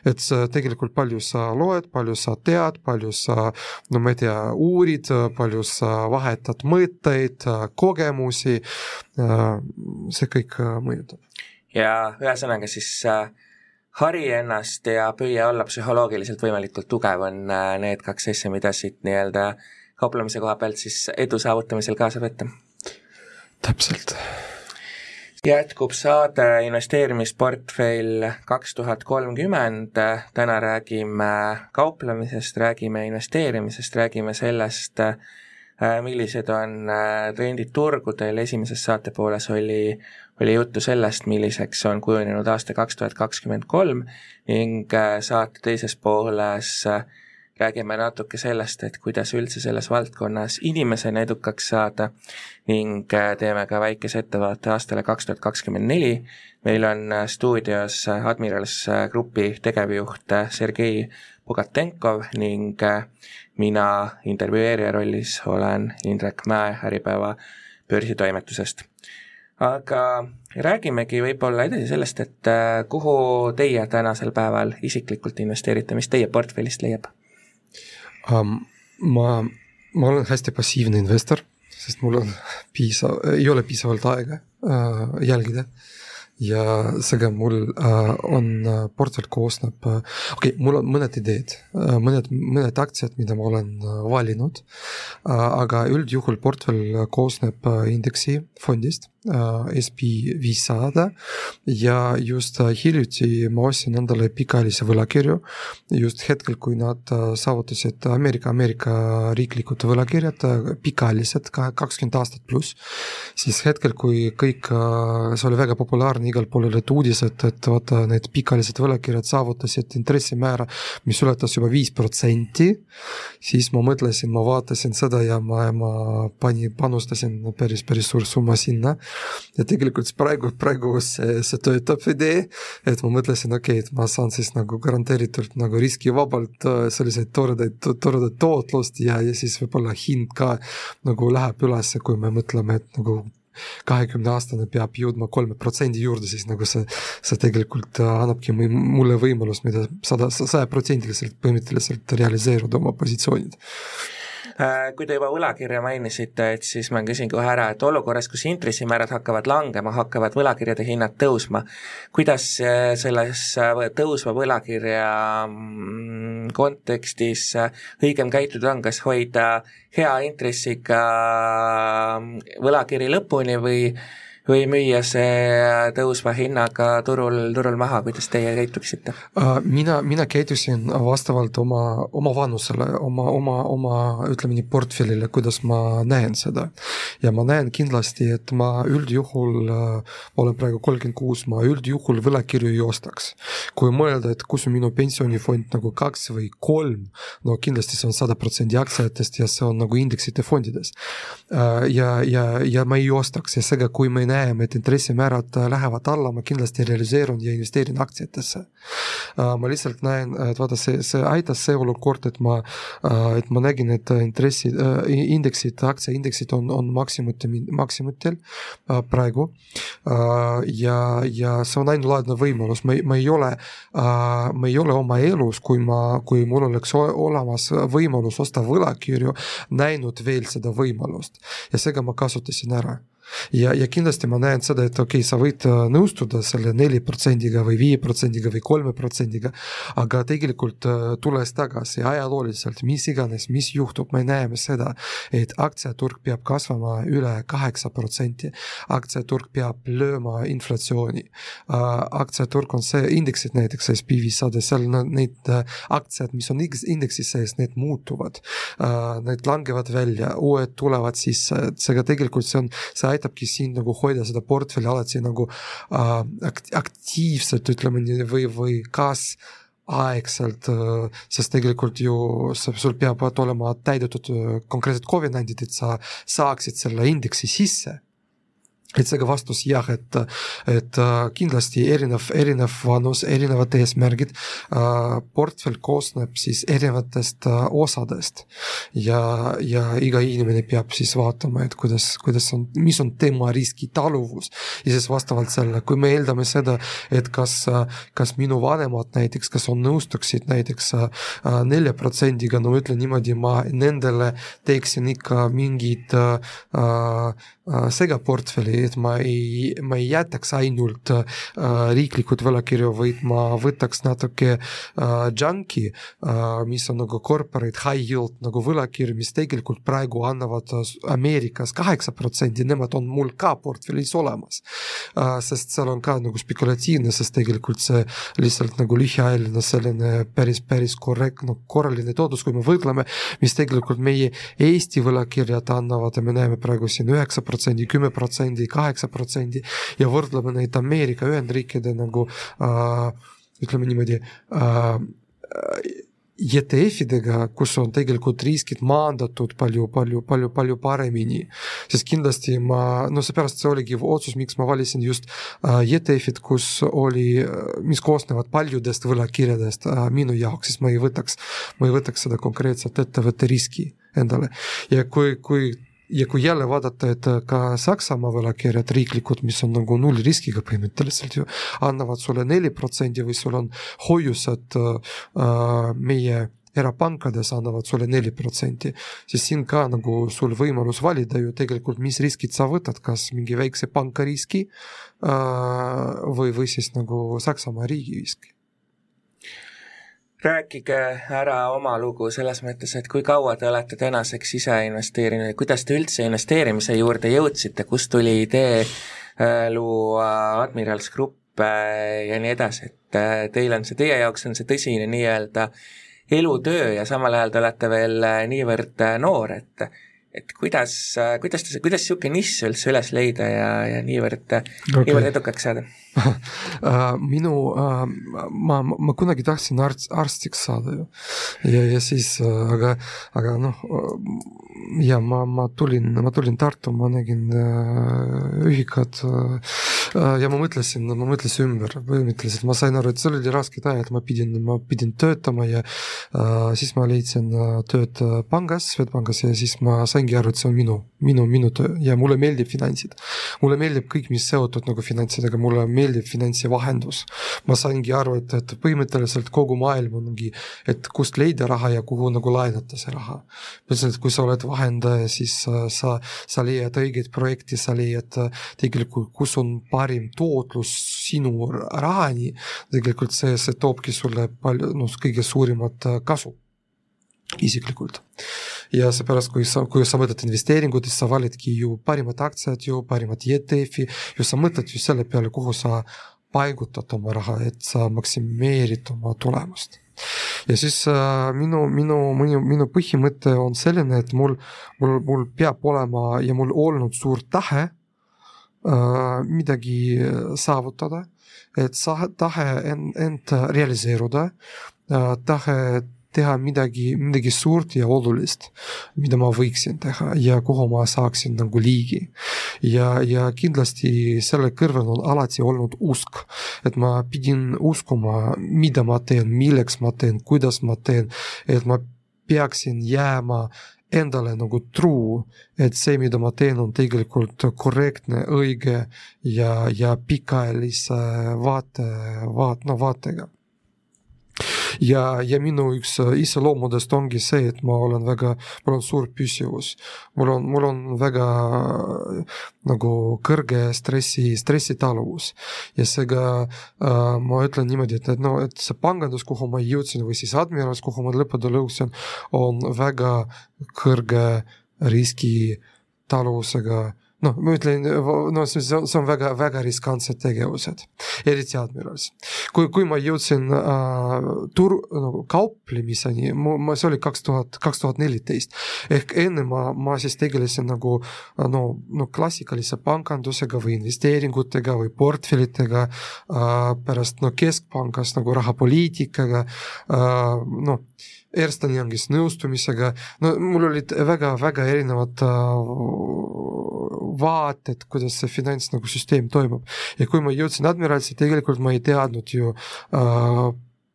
et sa tegelikult palju sa loed, palju sa tead, palju sa, no ma ei tea, uurid, palju sa vahetad mõtteid, kogemusi. see kõik mõjutab. ja ühesõnaga siis äh, hari ennast ja püüa olla psühholoogiliselt võimalikult tugev, on äh, need kaks asja, mida siit nii-öelda kauplemise koha pealt siis edu saavutamisel kaasa võtta. täpselt jätkub saade investeerimisportfell kaks tuhat kolmkümmend, täna räägime kauplemisest, räägime investeerimisest, räägime sellest, millised on trendid turgudel, esimeses saatepooles oli, oli juttu sellest, milliseks on kujunenud aasta kaks tuhat kakskümmend kolm ning saate teises pooles äh, räägime natuke sellest, et kuidas üldse selles valdkonnas inimesena edukaks saada ning äh, teeme ka väikese ettevaate aastale kaks tuhat kakskümmend neli. meil on äh, stuudios äh, Admirals Grupi tegevjuht Sergei Bogatenkov ning mina intervjueerija rollis olen Indrek Mäe Äripäeva börsitoimetusest aga räägimegi võib-olla edasi sellest, et kuhu teie tänasel päeval isiklikult investeerite, mis teie portfellist leiab? Um,. ma, ma olen hästi passiivne investor, sest mul on piisav, ei ole piisavalt aega äh, jälgida ja seega mul äh, on äh, portfell koosneb äh,, okei okay,, mul on mõned ideed äh,, mõned, mõned aktsiad, mida ma olen äh, valinud äh,, aga üldjuhul portfell koosneb äh, indeksi fondist Äh, SP viissada ja just äh, hiljuti ma ostsin endale pikaajalisi võlakirju. just hetkel, kui nad äh, saavutasid Ameerika, Ameerika riiklikud võlakirjad, pikaajalised, kakskümmend aastat pluss. siis hetkel, kui kõik, see oli väga populaarne, igal pool olid uudised, et vaata need pikaajalised võlakirjad saavutasid intressimäära, mis ületas juba viis protsenti. siis ma mõtlesin, ma vaatasin seda ja ma, ma panin, panustasin päris, päris suur summa sinna ja tegelikult praegu, praegu see, see töötab idee, et ma mõtlesin, okei okay,, et ma saan siis nagu garanteeritult nagu riskivabalt äh, selliseid toredaid, toredaid tootlust ja, ja siis võib-olla hind ka nagu läheb üles, kui me mõtleme, et nagu kahekümne aastane peab jõudma kolme protsendi juurde, siis nagu see, see tegelikult äh, annabki mulle võimalust, mida sada, sajaprotsendiliselt põhimõtteliselt realiseeruda oma positsioonid kui te juba võlakirja mainisite, et siis ma küsin kohe ära, et olukorras, kus intressimäärad hakkavad langema, hakkavad võlakirjade hinnad tõusma, kuidas äh, selles äh, tõusva võlakirja mm, kontekstis õigem käituda on, kas hoida hea intressiga võlakiri lõpuni või või müüa see tõusva hinnaga turul, turul maha, kuidas teie käituksite? mina, mina käitusin vastavalt oma, oma vanusele, oma, oma, oma ütleme nii, portfellile, kuidas ma näen seda. ja ma näen kindlasti, et ma üldjuhul, ma olen praegu kolmkümmend kuus, ma üldjuhul võlakirju ei ostaks. kui mõelda, et kus on minu pensionifond nagu kaks või kolm, no kindlasti see on sada protsenti aktsiatest ja see on nagu indeksite fondides. ja, ja, ja ma ei ostaks ja seega, kui me näeme, et intressimäärad lähevad alla, ma kindlasti realiseerun ja investeerin aktsiatesse. ma lihtsalt näen, et vaata, see, see aitas see olukord, et ma, et ma nägin, et intressid, indeksid, aktsiaindeksid on, on maksimumitel, maksimumitel praegu. ja, ja see on ainulaadne võimalus, ma, ma ei ole, ma ei ole oma elus, kui ma, kui mul oleks olemas võimalus osta võlakirju, näinud veel seda võimalust ja seega ma kasutasin ära ja, ja kindlasti ma näen seda, et okei okay,, sa võid äh, nõustuda selle neli protsendiga või viie protsendiga või kolme protsendiga, aga tegelikult äh, tulles tagasi ajalooliselt, mis iganes, mis juhtub, me näeme seda, et aktsiaturg peab kasvama üle kaheksa protsenti. aktsiaturg peab lööma inflatsiooni. Äh, aktsiaturg on see, indeksid näiteks SB viissada, seal need aktsiad, mis on indeksis sees, need muutuvad. Need langevad välja, uued tulevad sisse, seega tegelikult see on, see aitabki sind nagu hoida seda portfelli alati nagu äh, aktiivselt, ütleme nii, või, või kas aegselt, äh, sest tegelikult ju sul peavad olema täidetud äh, konkreetsed covenant'id, et sa saaksid selle indeksi sisse et seega vastus jah, et, et äh, kindlasti erinev, erinev vanus, erinevad eesmärgid. Äh, portfell koosneb siis erinevatest äh, osadest ja, ja iga inimene peab siis vaatama, et kuidas, kuidas on, mis on tema riskitaluvus. ja siis vastavalt sellele, kui me eeldame seda, et kas, kas minu vanemad näiteks, kas on nõustuksid näiteks nelja protsendiga, no ütlen niimoodi, ma nendele teeksin ikka mingid Äh, segaportfelli, et ma ei, ma ei jätaks ainult äh, riiklikud võlakirju, vaid ma võtaks natuke äh, junk'i äh,, mis on nagu corporate high yield nagu võlakirju, mis tegelikult praegu annavad Ameerikas kaheksa protsenti, nemad on mul ka portfellis olemas äh,. sest seal on ka nagu spekulatiivne, sest tegelikult see lihtsalt nagu lühiajaline selline päris, päris korrekt-, no korraline tootlus, kui me võrdleme, mis tegelikult meie Eesti võlakirjad annavad ja me näeme praegu siin üheksa protsendi, kümme protsendi, kaheksa protsendi ja võrdleme neid Ameerika Ühendriikide nagu äh, ütleme niimoodi äh, ETF-idega, kus on tegelikult riskid maandatud palju, palju, palju, palju paremini. sest kindlasti ma, no seepärast see oligi otsus, miks ma valisin just äh, ETF-id, kus oli, mis koosnevad paljudest võlakirjadest äh, minu jaoks, siis ma ei võtaks, ma ei võtaks seda konkreetset ettevõtte riski endale. ja kui, kui ja kui jälle vaadata, et ka Saksamaa võlakirjad riiklikud, mis on nagu nullriskiga põhimõtteliselt ju, annavad sulle neli protsenti või sul on hoiused äh meie erapankades annavad sulle neli protsenti, siis siin ka nagu sul võimalus valida ju tegelikult, mis riskid sa võtad, kas mingi väikse panka riski äh, või, või siis nagu Saksamaa riigi riski rääkige ära oma lugu selles mõttes, et kui kaua te olete tänaseks ise investeerinud ja kuidas te üldse investeerimise juurde jõudsite, kust tuli idee äh, luua Admirals Grupp äh, ja nii edasi, et äh, teil on see, teie jaoks on see tõsine nii-öelda elutöö ja samal ajal te olete veel niivõrd noor, et et kuidas, kuidas te, kuidas niisugune nišš üldse üles leida ja, ja niivõrd okay., niivõrd edukaks saada minu, ma, ma kunagi tahtsin arst, arstiks saada ju. ja, ja siis, aga, aga noh, ja ma, ma tulin, ma tulin Tartu, ma nägin ühikat ja ma mõtlesin, ma mõtlesin ümber, põhimõtteliselt ma sain aru, et seal oli rasked ajad, ma pidin, ma pidin töötama ja äh, siis ma leidsin tööd pangas, Swedbankis ja siis ma saingi aru, et see on minu, minu, minu töö ja mulle meeldib finantsid. mulle meeldib kõik, mis seotud nagu finantsidega, mulle meeldib finantsivahendus. ma saingi aru, et, et põhimõtteliselt kogu maailm ongi, et kust leida raha ja kuhu nagu laenata see raha. ma ütlesin, et kui sa oled vahendaja, siis sa, sa leiad õigeid projekti, sa leiad tegelikult, kus on parim tootlus sinu rahani. tegelikult see, see toobki sulle palju, noh, kõige suurimat kasu isiklikult. ja seepärast, kui sa, kui sa mõtled investeeringutest, sa validki ju parimad aktsiad ju, parimat ETF-i, ju sa mõtled ju selle peale, kuhu sa paigutad oma raha, et sa maksimeerid oma tulemust ja siis äh, minu, minu, minu, minu põhimõte on selline, et mul, mul, mul peab olema ja mul olnud suur tahe äh, midagi saavutada, et sa, tahe end, end realiseeruda tahe teha midagi, midagi suurt ja olulist, mida ma võiksin teha ja kuhu ma saaksin nagu ligi. ja, ja kindlasti selle kõrval on alati olnud usk, et ma pidin uskuma, mida ma teen, milleks ma teen, kuidas ma teen, et ma peaksin jääma endale nagu truu, et see, mida ma teen, on tegelikult korrektne, õige ja, ja pikaajalise vaate, vaat-, no vaatega ja, ja minu üks äh, iseloomudest ongi see, et ma olen väga, mul on suur püsivus. mul on, mul on väga äh, nagu kõrge stressi, stressitaluvus ja seega äh, ma ütlen niimoodi, et, et no, et see pangandus, kuhu ma jõudsin või siis Admirals, kuhu ma lõppude lõusin, on väga kõrge riski taluvusega noh, ma ütlen, no see, see on väga, väga riskantsed tegevused, eriti Admirals. kui, kui ma jõudsin äh, tur-, nagu kauplemiseni, ma, see oli kaks tuhat, kaks tuhat neliteist. ehk enne ma, ma siis tegelesin nagu no, no klassikalise pangandusega või investeeringutega või portfellitega äh,, pärast no keskpangas nagu rahapoliitikaga äh,, noh Ernst Youngist nõustumisega, no mul olid väga-väga erinevad äh, vaated, kuidas see finants nagu süsteem toimub. ja kui ma jõudsin Admiralisse, tegelikult ma ei teadnud ju äh,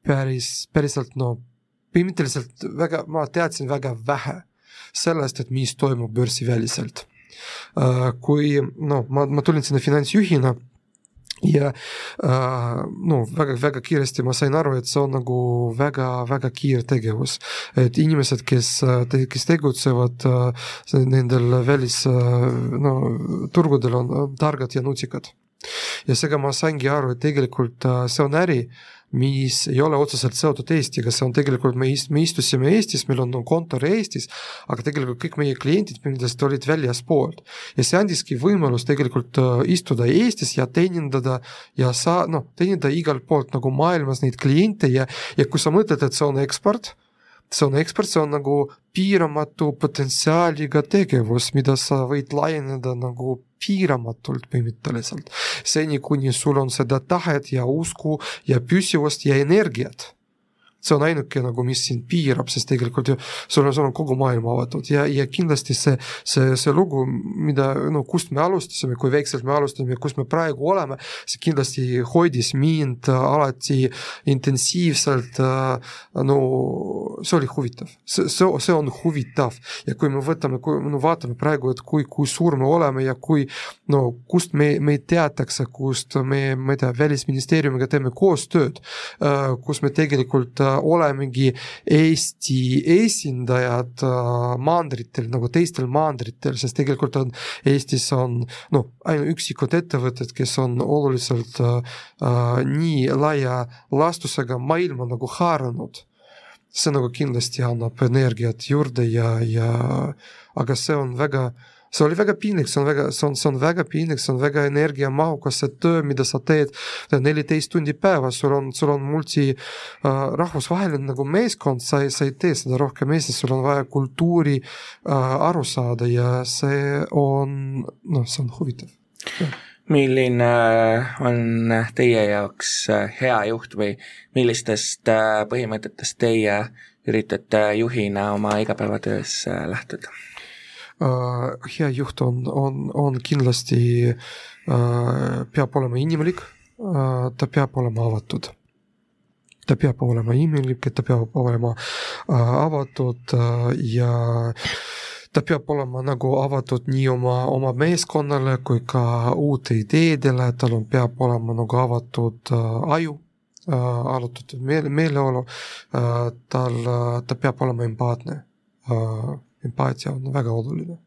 päris, päriselt no põhimõtteliselt väga, ma teadsin väga vähe sellest, et mis toimub börsiväliselt äh,. kui noh, ma, ma tulin sinna finantsjuhina ja äh, no väga-väga kiiresti ma sain aru, et see on nagu väga-väga kiire tegevus. et inimesed, kes, kes tegutsevad äh, nendel välis äh, no turgudel on targad ja nutikad. Ja seega ma saingi aru, et tegelikult äh, see on äri mis ei ole otseselt seotud Eestiga, see on tegelikult, me ist-, me istusime Eestis, meil on kontor Eestis, aga tegelikult kõik meie kliendid põhimõtteliselt olid väljaspoolt. ja see andiski võimalus tegelikult äh, istuda Eestis ja teenindada ja sa-, noh, teenindada igalt poolt nagu maailmas neid kliente ja, ja kui sa mõtled, et see on eksport, see on ekspert, see on nagu piiramatu potentsiaaliga tegevus, mida sa võid laieneda nagu piiramatult põhimõtteliselt. seni, kuni sul on seda tahet ja usku ja püsivust ja energiat see on ainuke nagu, mis sind piirab, sest tegelikult ju sul on, sul on kogu maailm avatud ja, ja kindlasti see, see, see lugu, mida no kust me alustasime, kui väikselt me alustasime, kus me praegu oleme, see kindlasti hoidis mind alati intensiivselt. no see oli huvitav, see, see, see on huvitav ja kui me võtame, kui no vaatame praegu, et kui, kui suur me oleme ja kui no kust me, meid teatakse, kust me, ma ei tea, välisministeeriumiga teeme koostööd, kus me tegelikult olemegi Eesti esindajad äh, maandritel nagu teistel maandritel, sest tegelikult on Eestis on noh, ainult üksikud ettevõtted, kes on oluliselt äh, äh, nii laia lastusega maailma nagu haaranud. See nagu kindlasti annab energiat juurde ja, ja aga see on väga äh, see oli väga piinlik, see on väga, see on, see on väga piinlik, see on väga energiamahukas, see töö, mida sa teed neliteist tundi päevas, sul on, sul on multi äh, rahvusvaheline nagu meeskond, sa ei, sa ei tee seda rohkem Eestis, sul on vaja kultuuri äh, aru saada ja see on, noh, see on huvitav milline on teie jaoks äh, hea juht või millistest äh, põhimõtetest teie üritate juhina oma igapäevatöös äh, lähtuda? Äh, hea juht on, on, on kindlasti, äh, peab olema inimlik, äh, ta peab olema avatud. Ta peab olema inimlik, ta peab olema avatud ja ta peab olema nagu avatud nii oma, oma meeskonnale kui ka uute ideedele, tal on, peab olema nagu avatud aju, avatud meele, meeleolu, tal, ta peab olema empaatne empaatia on väga oluline.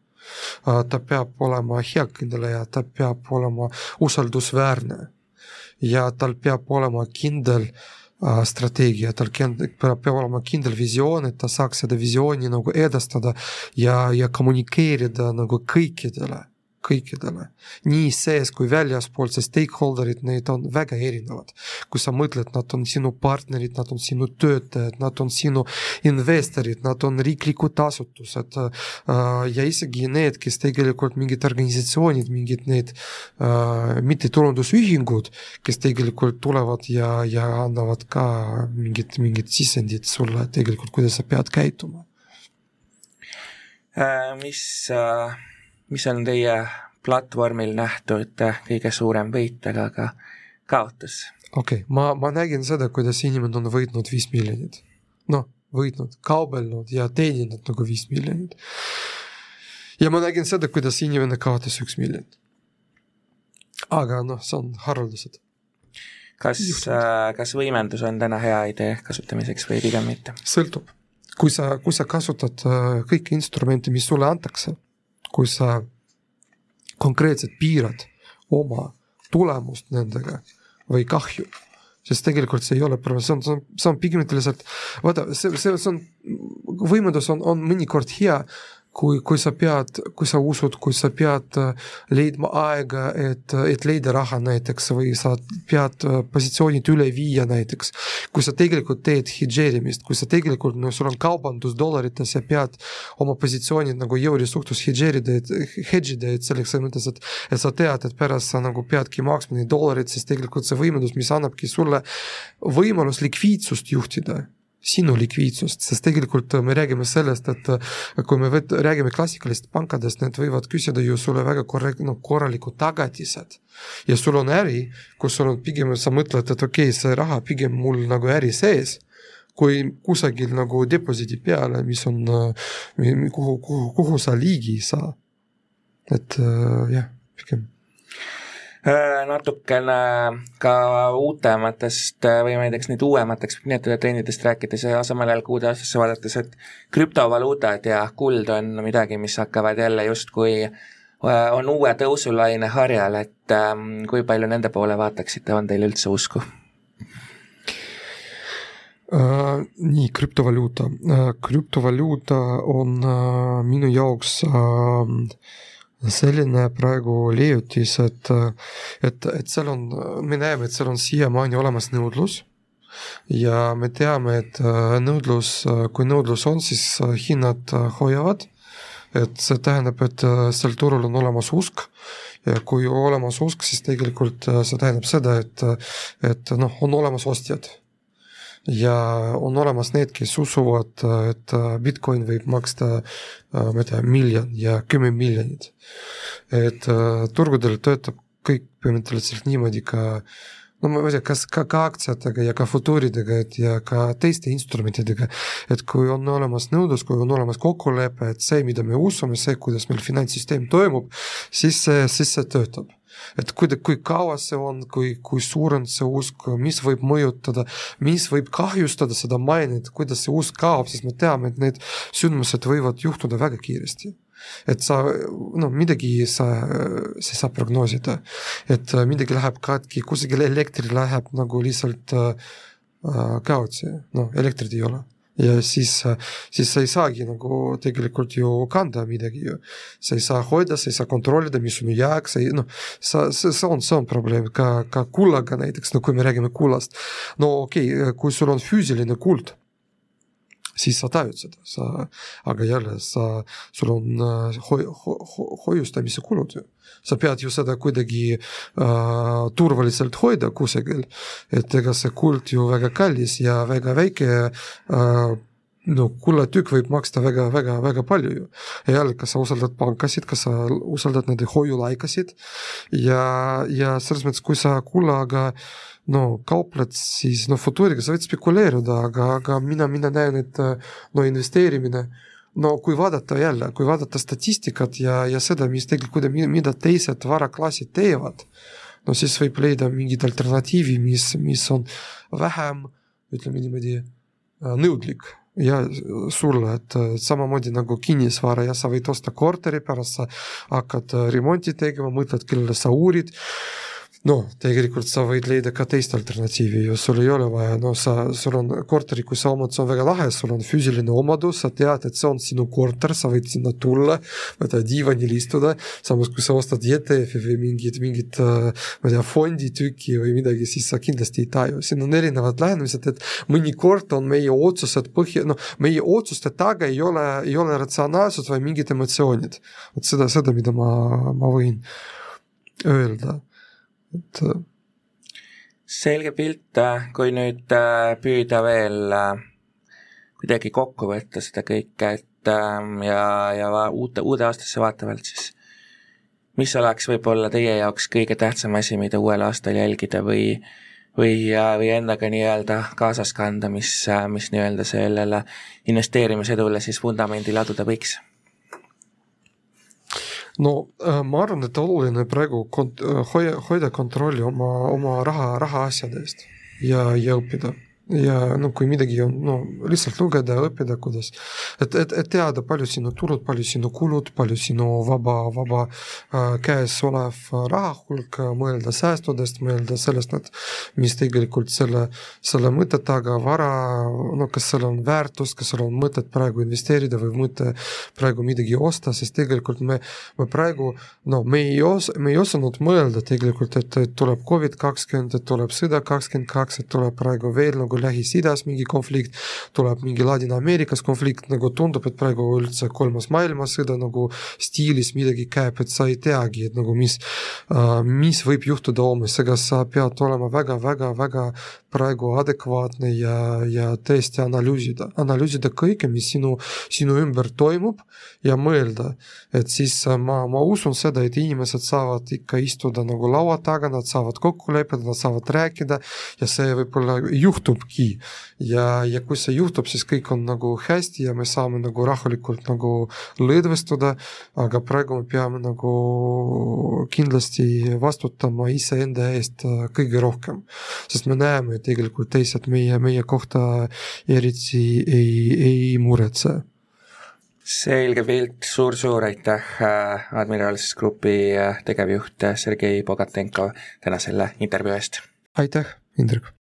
ta peab olema heakõneleja, ta peab olema usaldusväärne ja tal peab olema kindel äh, strateegia, tal peab olema kindel visioon, et ta saaks seda visiooni nagu edastada ja, ja kommunikeerida nagu kõikidele kõikidele, nii sees kui väljaspool, see stakeholder'id, neid on väga erinevad. kui sa mõtled, nad on sinu partnerid, nad on sinu töötajad, nad on sinu investorid, nad on riiklikud asutused äh, ja isegi need, kes tegelikult mingid organisatsioonid, mingid need äh, mittetulundusühingud, kes tegelikult tulevad ja, ja annavad ka mingit, mingit sisendit sulle tegelikult, kuidas sa pead käituma äh,. mis äh mis on teie platvormil nähtud kõige suurem võit, aga ka kaotus? okei okay., ma, ma nägin seda, kuidas inimene on võitnud viis miljonit. noh, võitnud, kaubelnud ja teeninud nagu viis miljonit. ja ma nägin seda, kuidas inimene kaotas üks miljon. aga noh, see on haruldased. kas, äh, kas võimendus on täna hea idee kasutamiseks või pigem mitte? sõltub. kui sa, kui sa kasutad äh, kõiki instrumente, mis sulle antakse kui sa konkreetselt piirad oma tulemust nendega või kahju, sest tegelikult see ei ole probleem, see on, see on, see on pigem lihtsalt, vaata, see, see, see on, võimendus on, on mõnikord hea kui, kui sa pead, kui sa usud, kui sa pead äh, leidma aega, et, et leida raha näiteks või sa pead äh, positsioonid üle viia näiteks. kui sa tegelikult teed hedžeerimist, kui sa tegelikult, no sul on kaubandus dollarites ja pead oma positsioonid nagu euri suhtes hedžeerida, et hedge ida, et selleks mõttes, et, et sa tead, et pärast sa nagu peadki maksma neid dollareid, siis tegelikult see võimendus, mis annabki sulle võimalus likviidsust juhtida sinu likviidsust, sest tegelikult äh, me räägime sellest, et äh, kui me võt-, räägime klassikalistest pankadest, need võivad küsida ju sulle väga korrekt-, no korralikud tagatised. ja sul on äri, kus sul on pigem, sa mõtled, et okei okay,, see raha pigem mul nagu äri sees, kui kusagil nagu deposiidi peale, mis on, äh, kuhu, kuhu, kuhu sa ligi ei saa. et jah, pigem Äh, natukene ka uutematest või ma ei tea, kas nüüd uuemateks nimetatud trendidest rääkides ja samal ajal kuude aastasse vaadates, et krüptovaluutad ja kuld on midagi, mis hakkavad jälle justkui on uue tõusulaine harjal, et ähm, kui palju nende poole vaataksite, on teil üldse usku? Uh, nii, krüptovaluuta uh,. krüptovaluuta on uh, minu jaoks uh, selline praegu leiutis, et, et, et seal on, me näeme, et seal on siiamaani olemas nõudlus. Ja me teame, et nõudlus, kui nõudlus on, siis hinnad hoiavad. et see tähendab, et sel turul on olemas usk. Ja kui olemas usk, siis tegelikult see tähendab seda, et, et noh, on olemas ostjad ja on olemas need, kes usuvad, et Bitcoin võib maksta, ma ei tea, miljon ja kümme miljonit. et äh, turgudel töötab kõik põhimõtteliselt niimoodi ka no ma ei tea, kas ka, ka aktsiatega ja ka futuuridega, et ja ka teiste instrumentidega, et kui on olemas nõudlus, kui on olemas kokkulepe, et see, mida me usume, see, kuidas meil finantssüsteem toimub, siis see, siis see töötab et kui, kui kaua see on, kui, kui suur on see usk, mis võib mõjutada, mis võib kahjustada seda mainet, kuidas see usk kaob, siis me teame, et need sündmused võivad juhtuda väga kiiresti et sa noh, midagi sa, sa ei saa prognoosida, et midagi läheb katki, kusagil elekter läheb nagu lihtsalt äh, kaotsi, noh elektrit ei ole ja siis, siis sa ei saagi nagu tegelikult ju kanda midagi ju. sa ei saa hoida, sa ei saa kontrollida, mis on jääk, sa ei noh, sa, see, see on, see on probleem ka, ka kullaga näiteks, no kui me räägime kullast. no okei okay,, kui sul on füüsiline kuld siis sa tajud seda, sa, aga jälle sa, sul on äh, ho-, ho-, hoiustamise kulud ju. sa pead ju seda kuidagi äh, turvaliselt hoida kusagil, et ega see kuld ju väga kallis ja väga väike äh, no kullatükk võib maksta väga, väga, väga palju ju. ja jälle, kas sa usaldad pankasid, kas sa usaldad nende hoiulaikasid ja, ja selles mõttes, kui sa kullaga no kaupled, siis noh, futuuriga sa võid spekuleerida, aga, aga mina, mina näen, et no investeerimine no kui vaadata jälle, kui vaadata statistikat ja, ja seda, mis tegelikult, mida teised varaklassid teevad, no siis võib leida mingid alternatiivi, mis, mis on vähem, ütleme niimoodi, nõudlik ja sulle, et samamoodi nagu kinnisvara ja sa võid osta korteri, pärast sa hakkad remonti tegema, mõtled, kellele sa uurid noh, tegelikult sa võid leida ka teist alternatiivi ju, sul ei ole vaja, no sa, sul on korteri, kui sa omad, see on väga lahe, sul on füüsiline omadus, sa tead, et see on sinu korter, sa võid sinna tulla, tea, diivanil istuda, samas kui sa ostad ETF-i või mingit, mingit ma ei tea, fonditüki või midagi, siis sa kindlasti ei taju, siin on erinevad lähenemised, et mõnikord on meie otsused põhja, noh, meie otsuste taga ei ole, ei ole ratsionaalsus, vaid mingid emotsioonid. vot seda, seda, mida ma, ma võin öelda et. Äh, selge pilt, äh, kui nüüd äh, püüda veel kuidagi kokku võtta seda kõike, et ähm, ja, ja uute, uude aastasse vaatavalt siis mis oleks võib-olla teie jaoks kõige tähtsam asi, mida uuel aastal jälgida või või, või endaga nii-öelda kaasas kanda, mis, mis nii-öelda sellele investeerimisedule siis vundamendi laduda võiks? No äh, ma arvan, et oluline praegu kont-, äh, hoia, hoida kontrolli oma, oma raha, rahaasjade eest ja, ja õppida ja no kui midagi on, no lihtsalt lugeda õppida, kuidas, et, et, et teada, palju sinu tulud, palju sinu kulud, palju sinu vaba, vaba äh, käes olev raha hulk, mõelda säästudest, mõelda sellest, et mis tegelikult selle, selle mõtte taga, vara, no kas seal on väärtust, kas seal on mõtet praegu investeerida või mõte praegu midagi osta, sest tegelikult me, me praegu, no me ei os-, me ei osanud mõelda tegelikult, et tuleb Covid kakskümmend, et tuleb sõda kakskümmend kaks, et tuleb praegu veel nagu nagu Lähis-Idas mingi konflikt, tuleb mingi Ladina-Ameerikas konflikt, nagu tundub, et praegu üldse kolmas maailmasõda nagu stiilis midagi käib, et sa ei teagi, et nagu mis uh,, mis võib juhtuda homme, seega sa pead olema väga-väga-väga praegu adekvaatne ja, ja tõesti analüüsida, analüüsida kõike, mis sinu, sinu ümber toimub ja mõelda, et siis ma, ma usun seda, et inimesed saavad ikka istuda nagu laua taga, nad saavad kokku leppida, nad saavad rääkida ja see võib-olla juhtub juhtubki. ja, ja kui see juhtub, siis kõik on nagu hästi ja me saame nagu rahulikult nagu lõdvestuda, aga praegu me peame nagu kindlasti vastutama iseenda eest kõige rohkem. sest me näeme, et tegelikult teised meie, meie kohta eriti ei, ei muretse selge pilt suur,, suur-suur aitäh, äh, Admirals Grupi äh, tegevjuht Sergei Bogatenko täna selle intervjuu eest. aitäh, Indrek